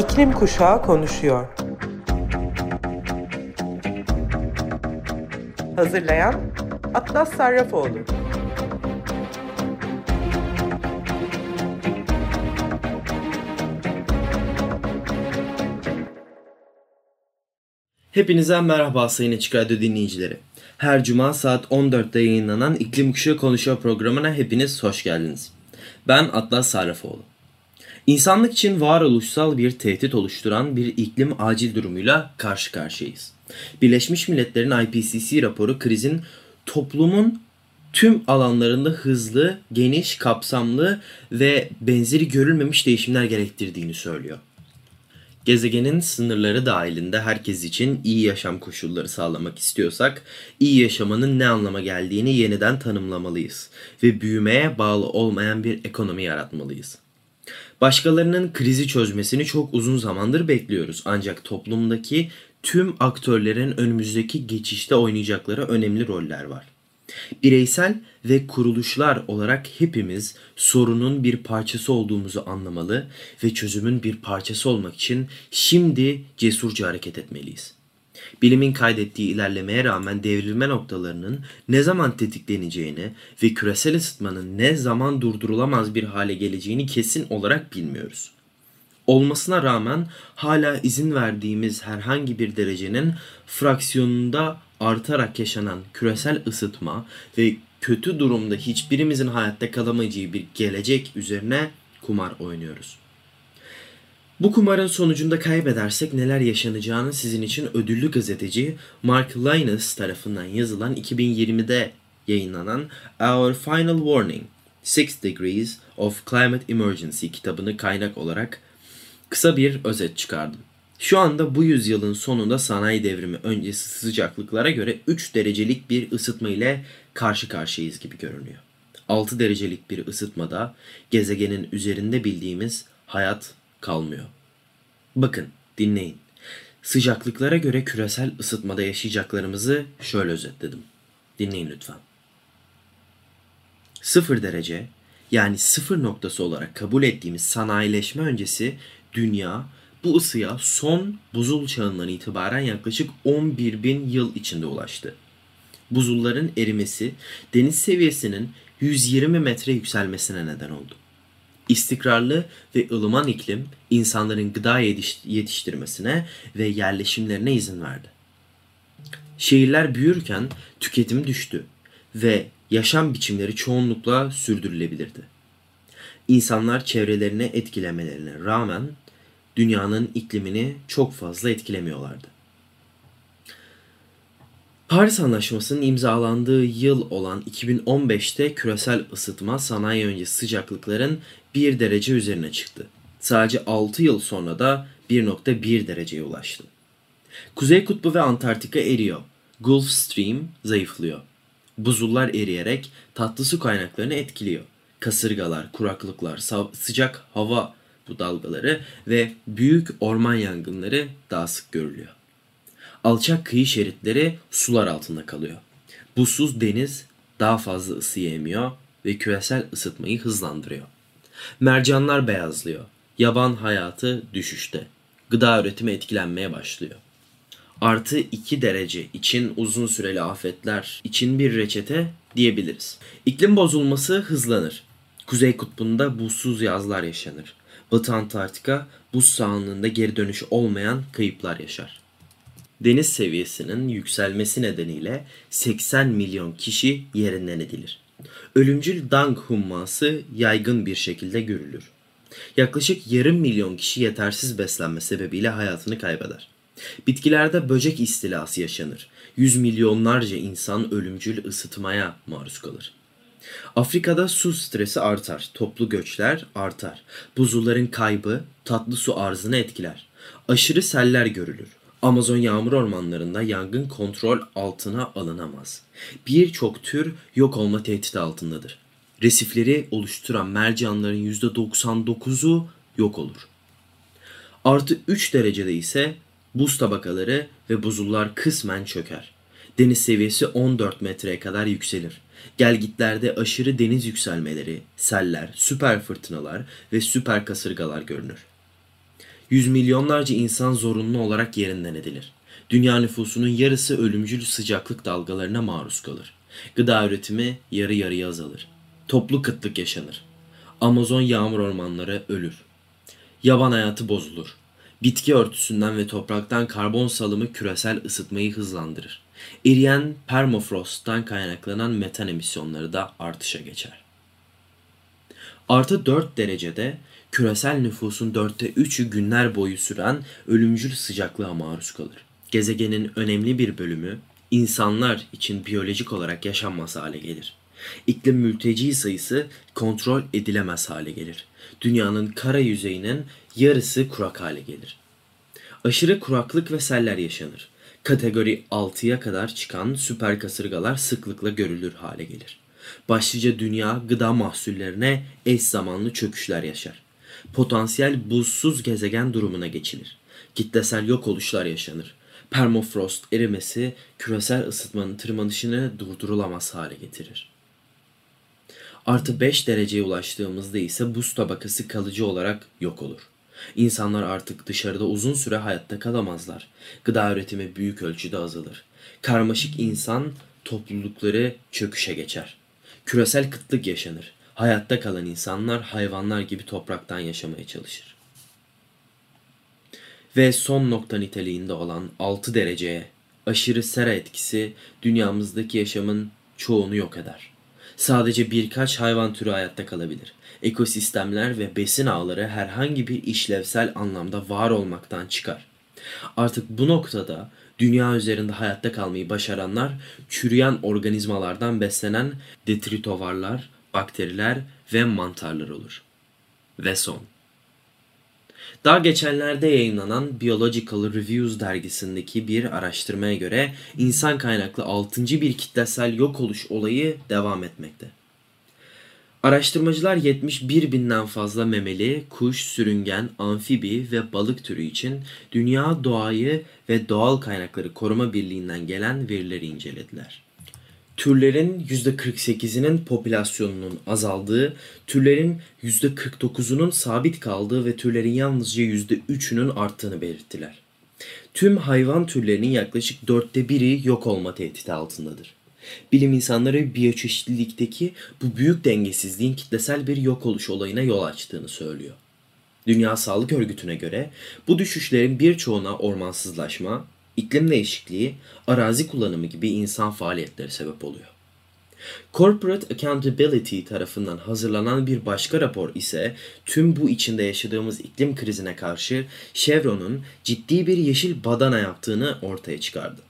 İklim Kuşağı konuşuyor. Hazırlayan Atlas Sarrafoğlu. Hepinize merhaba Sayın Açık Radyo dinleyicileri. Her cuma saat 14'te yayınlanan İklim Kuşağı Konuşuyor programına hepiniz hoş geldiniz. Ben Atlas Sarrafoğlu. İnsanlık için varoluşsal bir tehdit oluşturan bir iklim acil durumuyla karşı karşıyayız. Birleşmiş Milletler'in IPCC raporu krizin toplumun tüm alanlarında hızlı, geniş, kapsamlı ve benzeri görülmemiş değişimler gerektirdiğini söylüyor. Gezegenin sınırları dahilinde herkes için iyi yaşam koşulları sağlamak istiyorsak, iyi yaşamanın ne anlama geldiğini yeniden tanımlamalıyız ve büyümeye bağlı olmayan bir ekonomi yaratmalıyız. Başkalarının krizi çözmesini çok uzun zamandır bekliyoruz ancak toplumdaki tüm aktörlerin önümüzdeki geçişte oynayacakları önemli roller var. Bireysel ve kuruluşlar olarak hepimiz sorunun bir parçası olduğumuzu anlamalı ve çözümün bir parçası olmak için şimdi cesurca hareket etmeliyiz. Bilimin kaydettiği ilerlemeye rağmen devrilme noktalarının ne zaman tetikleneceğini ve küresel ısıtmanın ne zaman durdurulamaz bir hale geleceğini kesin olarak bilmiyoruz. Olmasına rağmen hala izin verdiğimiz herhangi bir derecenin fraksiyonunda artarak yaşanan küresel ısıtma ve kötü durumda hiçbirimizin hayatta kalamayacağı bir gelecek üzerine kumar oynuyoruz. Bu kumarın sonucunda kaybedersek neler yaşanacağını sizin için ödüllü gazeteci Mark Linus tarafından yazılan 2020'de yayınlanan Our Final Warning Six Degrees of Climate Emergency kitabını kaynak olarak kısa bir özet çıkardım. Şu anda bu yüzyılın sonunda sanayi devrimi öncesi sıcaklıklara göre 3 derecelik bir ısıtma ile karşı karşıyayız gibi görünüyor. 6 derecelik bir ısıtmada gezegenin üzerinde bildiğimiz hayat kalmıyor. Bakın, dinleyin. Sıcaklıklara göre küresel ısıtmada yaşayacaklarımızı şöyle özetledim. Dinleyin lütfen. 0 derece yani sıfır noktası olarak kabul ettiğimiz sanayileşme öncesi dünya bu ısıya son buzul çağından itibaren yaklaşık 11 bin yıl içinde ulaştı. Buzulların erimesi deniz seviyesinin 120 metre yükselmesine neden oldu. İstikrarlı ve ılıman iklim insanların gıda yetiştirmesine ve yerleşimlerine izin verdi. Şehirler büyürken tüketim düştü ve yaşam biçimleri çoğunlukla sürdürülebilirdi. İnsanlar çevrelerine etkilemelerine rağmen dünyanın iklimini çok fazla etkilemiyorlardı. Paris Anlaşması'nın imzalandığı yıl olan 2015'te küresel ısıtma sanayi öncesi sıcaklıkların 1 derece üzerine çıktı. Sadece 6 yıl sonra da 1.1 dereceye ulaştı. Kuzey Kutbu ve Antarktika eriyor. Gulf Stream zayıflıyor. Buzullar eriyerek tatlı su kaynaklarını etkiliyor. Kasırgalar, kuraklıklar, sıcak hava bu dalgaları ve büyük orman yangınları daha sık görülüyor. Alçak kıyı şeritleri sular altında kalıyor. Buzsuz deniz daha fazla ısı emiyor ve küresel ısıtmayı hızlandırıyor. Mercanlar beyazlıyor. Yaban hayatı düşüşte. Gıda üretimi etkilenmeye başlıyor. Artı 2 derece için uzun süreli afetler için bir reçete diyebiliriz. İklim bozulması hızlanır. Kuzey kutbunda buzsuz yazlar yaşanır. Batı Antarktika buz sahanlığında geri dönüş olmayan kayıplar yaşar. Deniz seviyesinin yükselmesi nedeniyle 80 milyon kişi yerinden edilir. Ölümcül dang humması yaygın bir şekilde görülür. Yaklaşık yarım milyon kişi yetersiz beslenme sebebiyle hayatını kaybeder. Bitkilerde böcek istilası yaşanır. Yüz milyonlarca insan ölümcül ısıtmaya maruz kalır. Afrika'da su stresi artar, toplu göçler artar. Buzulların kaybı tatlı su arzını etkiler. Aşırı seller görülür. Amazon yağmur ormanlarında yangın kontrol altına alınamaz. Birçok tür yok olma tehdidi altındadır. Resifleri oluşturan mercanların %99'u yok olur. Artı 3 derecede ise buz tabakaları ve buzullar kısmen çöker. Deniz seviyesi 14 metreye kadar yükselir. Gelgitlerde aşırı deniz yükselmeleri, seller, süper fırtınalar ve süper kasırgalar görünür. Yüz milyonlarca insan zorunlu olarak yerinden edilir. Dünya nüfusunun yarısı ölümcül sıcaklık dalgalarına maruz kalır. Gıda üretimi yarı yarıya azalır. Toplu kıtlık yaşanır. Amazon yağmur ormanları ölür. Yaban hayatı bozulur. Bitki örtüsünden ve topraktan karbon salımı küresel ısıtmayı hızlandırır. Eriyen permafrosttan kaynaklanan metan emisyonları da artışa geçer. Artı 4 derecede küresel nüfusun dörtte üçü günler boyu süren ölümcül sıcaklığa maruz kalır. Gezegenin önemli bir bölümü insanlar için biyolojik olarak yaşanmaz hale gelir. İklim mülteci sayısı kontrol edilemez hale gelir. Dünyanın kara yüzeyinin yarısı kurak hale gelir. Aşırı kuraklık ve seller yaşanır. Kategori 6'ya kadar çıkan süper kasırgalar sıklıkla görülür hale gelir. Başlıca dünya gıda mahsullerine eş zamanlı çöküşler yaşar. Potansiyel buzsuz gezegen durumuna geçilir. Kitlesel yok oluşlar yaşanır. Permafrost erimesi küresel ısıtmanın tırmanışını durdurulamaz hale getirir. Artı 5 dereceye ulaştığımızda ise buz tabakası kalıcı olarak yok olur. İnsanlar artık dışarıda uzun süre hayatta kalamazlar. Gıda üretimi büyük ölçüde azalır. Karmaşık insan toplulukları çöküşe geçer. Küresel kıtlık yaşanır. Hayatta kalan insanlar hayvanlar gibi topraktan yaşamaya çalışır. Ve son nokta niteliğinde olan 6 dereceye aşırı sera etkisi dünyamızdaki yaşamın çoğunu yok eder. Sadece birkaç hayvan türü hayatta kalabilir. Ekosistemler ve besin ağları herhangi bir işlevsel anlamda var olmaktan çıkar. Artık bu noktada dünya üzerinde hayatta kalmayı başaranlar çürüyen organizmalardan beslenen detritovarlar, bakteriler ve mantarlar olur. Ve son. Daha geçenlerde yayınlanan Biological Reviews dergisindeki bir araştırmaya göre insan kaynaklı 6. bir kitlesel yok oluş olayı devam etmekte. Araştırmacılar 71 binden fazla memeli, kuş, sürüngen, amfibi ve balık türü için Dünya Doğayı ve Doğal Kaynakları Koruma Birliği'nden gelen verileri incelediler. Türlerin %48'inin popülasyonunun azaldığı, türlerin %49'unun sabit kaldığı ve türlerin yalnızca %3'ünün arttığını belirttiler. Tüm hayvan türlerinin yaklaşık dörtte biri yok olma tehdidi altındadır. Bilim insanları biyoçeşitlilikteki bu büyük dengesizliğin kitlesel bir yok oluş olayına yol açtığını söylüyor. Dünya Sağlık Örgütü'ne göre bu düşüşlerin birçoğuna ormansızlaşma, iklim değişikliği, arazi kullanımı gibi insan faaliyetleri sebep oluyor. Corporate Accountability tarafından hazırlanan bir başka rapor ise tüm bu içinde yaşadığımız iklim krizine karşı Chevron'un ciddi bir yeşil badana yaptığını ortaya çıkardı.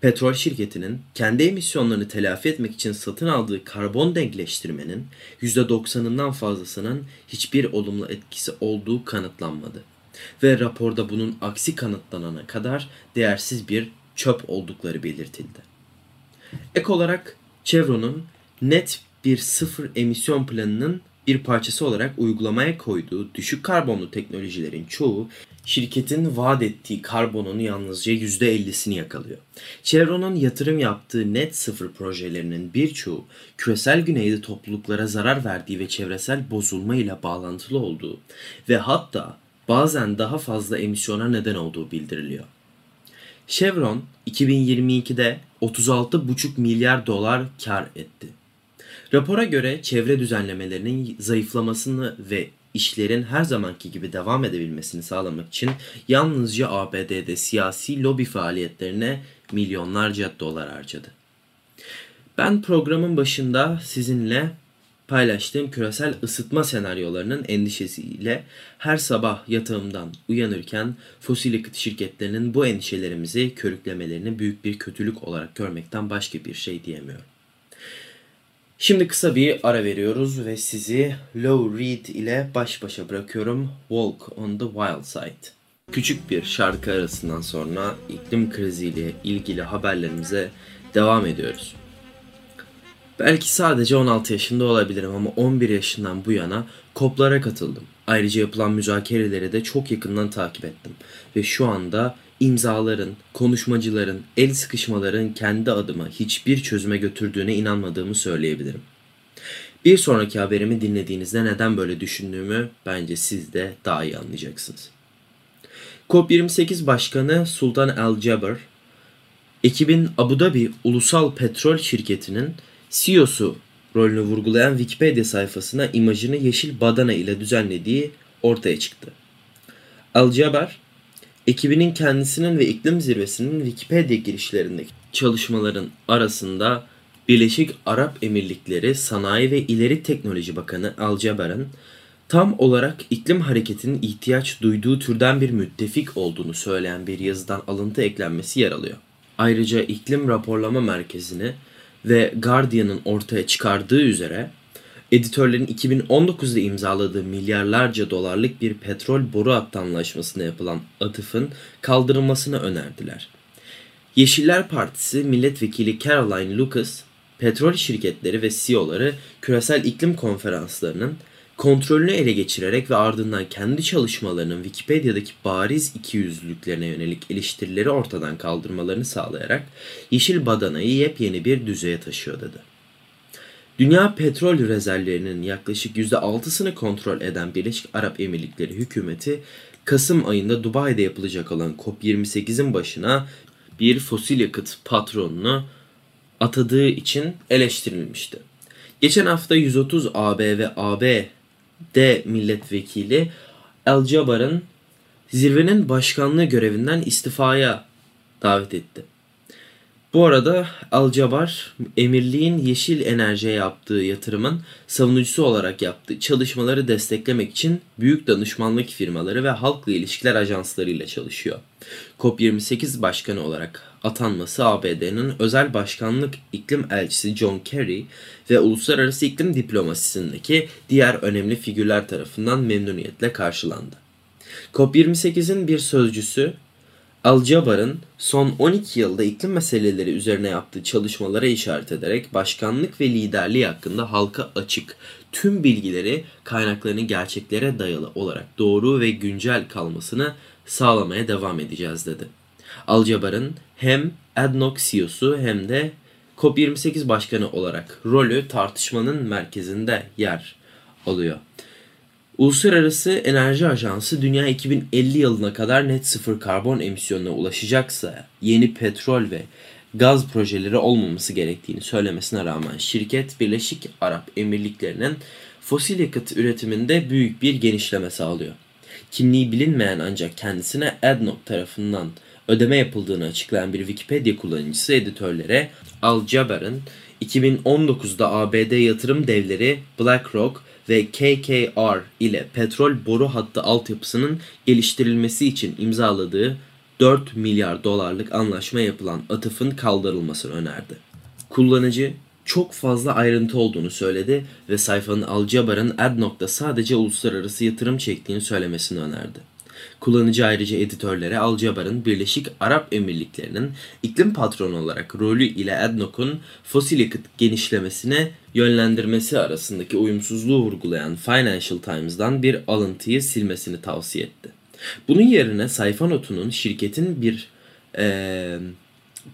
Petrol şirketinin kendi emisyonlarını telafi etmek için satın aldığı karbon denkleştirmenin %90'ından fazlasının hiçbir olumlu etkisi olduğu kanıtlanmadı. Ve raporda bunun aksi kanıtlanana kadar değersiz bir çöp oldukları belirtildi. Ek olarak Chevron'un net bir sıfır emisyon planının bir parçası olarak uygulamaya koyduğu düşük karbonlu teknolojilerin çoğu şirketin vaat ettiği karbonun yalnızca %50'sini yakalıyor. Chevron'un yatırım yaptığı net sıfır projelerinin birçoğu küresel güneyde topluluklara zarar verdiği ve çevresel bozulma ile bağlantılı olduğu ve hatta bazen daha fazla emisyona neden olduğu bildiriliyor. Chevron 2022'de 36,5 milyar dolar kar etti. Rapora göre çevre düzenlemelerinin zayıflamasını ve işlerin her zamanki gibi devam edebilmesini sağlamak için yalnızca ABD'de siyasi lobi faaliyetlerine milyonlarca dolar harcadı. Ben programın başında sizinle paylaştığım küresel ısıtma senaryolarının endişesiyle her sabah yatağımdan uyanırken fosil yakıt şirketlerinin bu endişelerimizi körüklemelerini büyük bir kötülük olarak görmekten başka bir şey diyemiyorum. Şimdi kısa bir ara veriyoruz ve sizi Low Reed ile baş başa bırakıyorum. Walk on the Wild Side. Küçük bir şarkı arasından sonra iklim kriziyle ilgili haberlerimize devam ediyoruz. Belki sadece 16 yaşında olabilirim ama 11 yaşından bu yana koplara katıldım. Ayrıca yapılan müzakereleri de çok yakından takip ettim. Ve şu anda imzaların, konuşmacıların, el sıkışmaların kendi adıma hiçbir çözüme götürdüğüne inanmadığımı söyleyebilirim. Bir sonraki haberimi dinlediğinizde neden böyle düşündüğümü bence siz de daha iyi anlayacaksınız. COP28 Başkanı Sultan El Jaber, ekibin Abu Dhabi Ulusal Petrol Şirketi'nin CEO'su rolünü vurgulayan Wikipedia sayfasına imajını yeşil badana ile düzenlediği ortaya çıktı. El Jaber, ekibinin kendisinin ve iklim zirvesinin Wikipedia girişlerindeki çalışmaların arasında Birleşik Arap Emirlikleri Sanayi ve İleri Teknoloji Bakanı Al Jaber'ın tam olarak iklim hareketinin ihtiyaç duyduğu türden bir müttefik olduğunu söyleyen bir yazıdan alıntı eklenmesi yer alıyor. Ayrıca iklim raporlama merkezini ve Guardian'ın ortaya çıkardığı üzere editörlerin 2019'da imzaladığı milyarlarca dolarlık bir petrol boru hattı anlaşmasına yapılan atıfın kaldırılmasını önerdiler. Yeşiller Partisi milletvekili Caroline Lucas, petrol şirketleri ve CEO'ları küresel iklim konferanslarının kontrolünü ele geçirerek ve ardından kendi çalışmalarının Wikipedia'daki bariz ikiyüzlülüklerine yönelik eleştirileri ortadan kaldırmalarını sağlayarak Yeşil Badana'yı yepyeni bir düzeye taşıyor dedi. Dünya petrol rezervlerinin yaklaşık %6'sını kontrol eden Birleşik Arap Emirlikleri hükümeti Kasım ayında Dubai'de yapılacak olan COP28'in başına bir fosil yakıt patronunu atadığı için eleştirilmişti. Geçen hafta 130 AB ve ABD milletvekili El Jabar'ın zirvenin başkanlığı görevinden istifaya davet etti. Bu arada Al Jabar, emirliğin yeşil enerjiye yaptığı yatırımın savunucusu olarak yaptığı çalışmaları desteklemek için büyük danışmanlık firmaları ve halkla ilişkiler ajanslarıyla çalışıyor. COP28 başkanı olarak atanması ABD'nin özel başkanlık iklim elçisi John Kerry ve uluslararası iklim diplomasisindeki diğer önemli figürler tarafından memnuniyetle karşılandı. COP28'in bir sözcüsü Al-Jabar'ın son 12 yılda iklim meseleleri üzerine yaptığı çalışmalara işaret ederek başkanlık ve liderliği hakkında halka açık tüm bilgileri kaynaklarının gerçeklere dayalı olarak doğru ve güncel kalmasını sağlamaya devam edeceğiz dedi. Al-Jabar'ın hem ADNOC CEO'su hem de COP28 başkanı olarak rolü tartışmanın merkezinde yer alıyor. Uluslararası Enerji Ajansı dünya 2050 yılına kadar net sıfır karbon emisyonuna ulaşacaksa yeni petrol ve gaz projeleri olmaması gerektiğini söylemesine rağmen şirket Birleşik Arap Emirlikleri'nin fosil yakıt üretiminde büyük bir genişleme sağlıyor. Kimliği bilinmeyen ancak kendisine ADNOC tarafından ödeme yapıldığını açıklayan bir Wikipedia kullanıcısı editörlere Al Jaber'ın 2019'da ABD yatırım devleri BlackRock ve KKR ile petrol boru hattı altyapısının geliştirilmesi için imzaladığı 4 milyar dolarlık anlaşma yapılan atıfın kaldırılmasını önerdi. Kullanıcı çok fazla ayrıntı olduğunu söyledi ve sayfanın Aljabar'ın AdNoc'da sadece uluslararası yatırım çektiğini söylemesini önerdi. Kullanıcı ayrıca editörlere Aljabar'ın Birleşik Arap Emirlikleri'nin iklim patronu olarak rolü ile ADNOC'un fosil yakıt genişlemesine yönlendirmesi arasındaki uyumsuzluğu vurgulayan Financial Times'dan bir alıntıyı silmesini tavsiye etti. Bunun yerine sayfa notunun şirketin bir ee,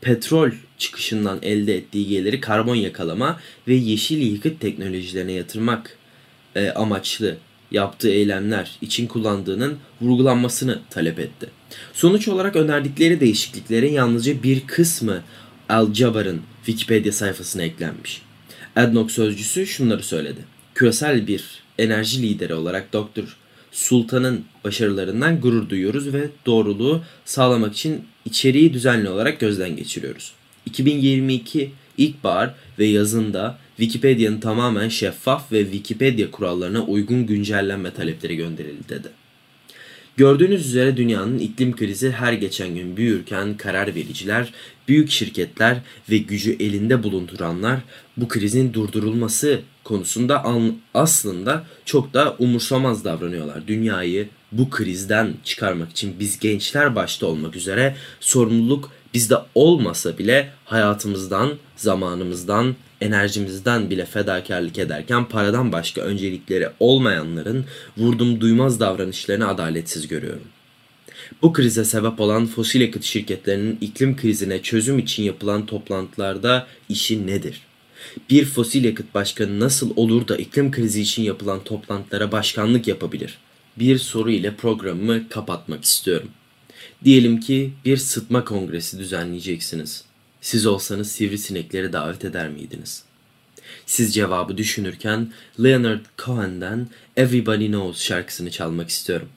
petrol çıkışından elde ettiği geliri karbon yakalama ve yeşil yakıt teknolojilerine yatırmak e, amaçlı yaptığı eylemler için kullandığının vurgulanmasını talep etti. Sonuç olarak önerdikleri değişikliklerin yalnızca bir kısmı Al-Jabar'ın Wikipedia sayfasına eklenmiş. Adnoc sözcüsü şunları söyledi. Küresel bir enerji lideri olarak Dr. Sultan'ın başarılarından gurur duyuyoruz ve doğruluğu sağlamak için içeriği düzenli olarak gözden geçiriyoruz. 2022 ilkbahar ve yazında Wikipedia'nın tamamen şeffaf ve Wikipedia kurallarına uygun güncellenme talepleri gönderildi dedi. Gördüğünüz üzere dünyanın iklim krizi her geçen gün büyürken karar vericiler, büyük şirketler ve gücü elinde bulunduranlar bu krizin durdurulması konusunda aslında çok da umursamaz davranıyorlar. Dünyayı bu krizden çıkarmak için biz gençler başta olmak üzere sorumluluk bizde olmasa bile hayatımızdan, zamanımızdan, enerjimizden bile fedakarlık ederken paradan başka öncelikleri olmayanların vurdum duymaz davranışlarını adaletsiz görüyorum. Bu krize sebep olan fosil yakıt şirketlerinin iklim krizine çözüm için yapılan toplantılarda işi nedir? Bir fosil yakıt başkanı nasıl olur da iklim krizi için yapılan toplantılara başkanlık yapabilir? Bir soru ile programımı kapatmak istiyorum. Diyelim ki bir sıtma kongresi düzenleyeceksiniz. Siz olsanız sivrisinekleri davet eder miydiniz? Siz cevabı düşünürken Leonard Cohen'den Everybody Knows şarkısını çalmak istiyorum.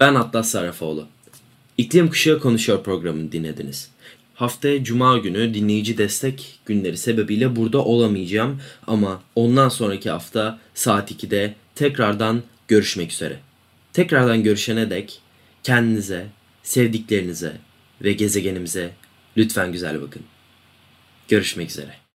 Ben Atlas Sarrafoğlu. İklim Kuşağı Konuşuyor programını dinlediniz. Haftaya Cuma günü dinleyici destek günleri sebebiyle burada olamayacağım ama ondan sonraki hafta saat 2'de tekrardan görüşmek üzere. Tekrardan görüşene dek kendinize, sevdiklerinize ve gezegenimize lütfen güzel bakın. Görüşmek üzere.